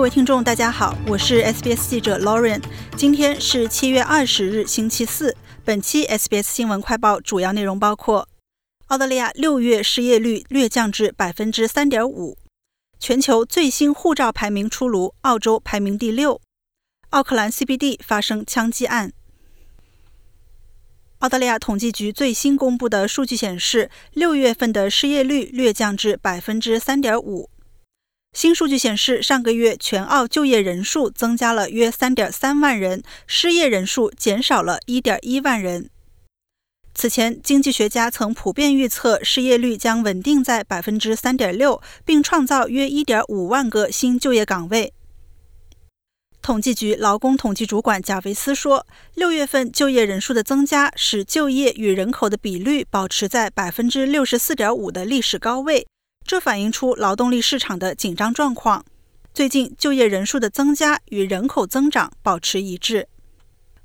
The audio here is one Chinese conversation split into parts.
各位听众，大家好，我是 SBS 记者 Lauren。今天是七月二十日，星期四。本期 SBS 新闻快报主要内容包括：澳大利亚六月失业率略降至百分之三点五；全球最新护照排名出炉，澳洲排名第六；奥克兰 CBD 发生枪击案。澳大利亚统计局最新公布的数据显示，六月份的失业率略降至百分之三点五。新数据显示，上个月全澳就业人数增加了约3.3万人，失业人数减少了1.1万人。此前，经济学家曾普遍预测失业率将稳定在3.6%，并创造约1.5万个新就业岗位。统计局劳工统计主管贾维斯说：“六月份就业人数的增加使就业与人口的比率保持在64.5%的历史高位。”这反映出劳动力市场的紧张状况。最近就业人数的增加与人口增长保持一致。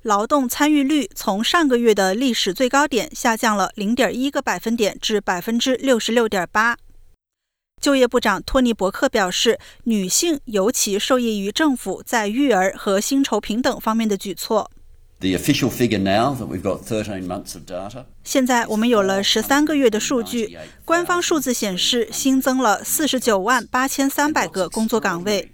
劳动参与率从上个月的历史最高点下降了零点一个百分点至百分之六十六点八。就业部长托尼·伯克表示，女性尤其受益于政府在育儿和薪酬平等方面的举措。现在我们有了十三个月的数据，官方数字显示新增了四十九万八千三百个工作岗位，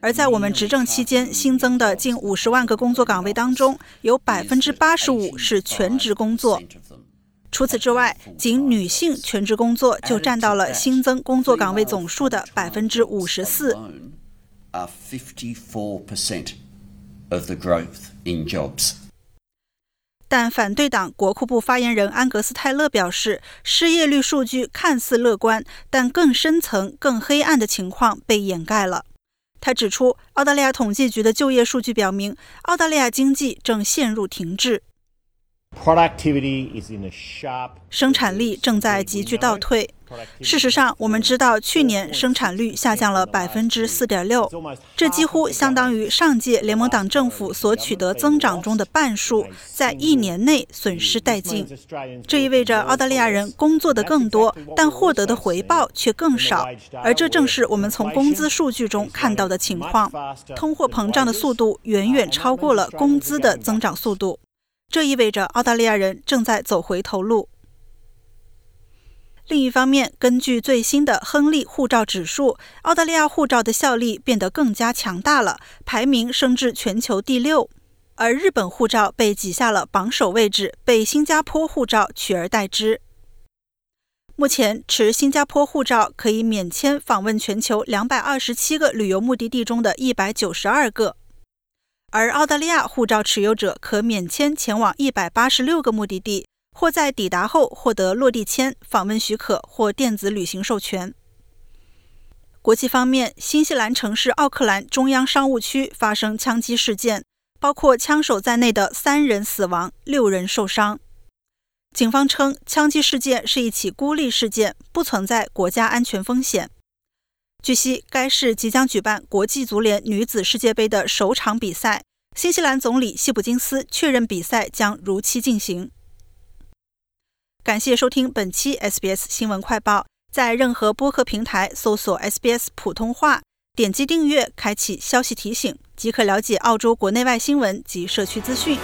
而在我们执政期间新增的近五十万个工作岗位当中，有百分之八十五是全职工作。除此之外，仅女性全职工作就占到了新增工作岗位总数的百分之五十四。但反对党国库部发言人安格斯·泰勒表示，失业率数据看似乐观，但更深层、更黑暗的情况被掩盖了。他指出，澳大利亚统计局的就业数据表明，澳大利亚经济正陷入停滞。Productivity is in a shop 生产力正在急剧倒退。事实上，我们知道去年生产率下降了百分之四点六，这几乎相当于上届联盟党政府所取得增长中的半数，在一年内损失殆尽。这意味着澳大利亚人工作的更多，但获得的回报却更少，而这正是我们从工资数据中看到的情况。通货膨胀的速度远远超过了工资的增长速度。这意味着澳大利亚人正在走回头路。另一方面，根据最新的亨利护照指数，澳大利亚护照的效力变得更加强大了，排名升至全球第六。而日本护照被挤下了榜首位置，被新加坡护照取而代之。目前，持新加坡护照可以免签访问全球两百二十七个旅游目的地中的一百九十二个。而澳大利亚护照持有者可免签前往一百八十六个目的地，或在抵达后获得落地签、访问许可或电子旅行授权。国际方面，新西兰城市奥克兰中央商务区发生枪击事件，包括枪手在内的三人死亡，六人受伤。警方称，枪击事件是一起孤立事件，不存在国家安全风险。据悉，该市即将举办国际足联女子世界杯的首场比赛。新西兰总理希普金斯确认比赛将如期进行。感谢收听本期 SBS 新闻快报，在任何播客平台搜索 SBS 普通话，点击订阅，开启消息提醒，即可了解澳洲国内外新闻及社区资讯。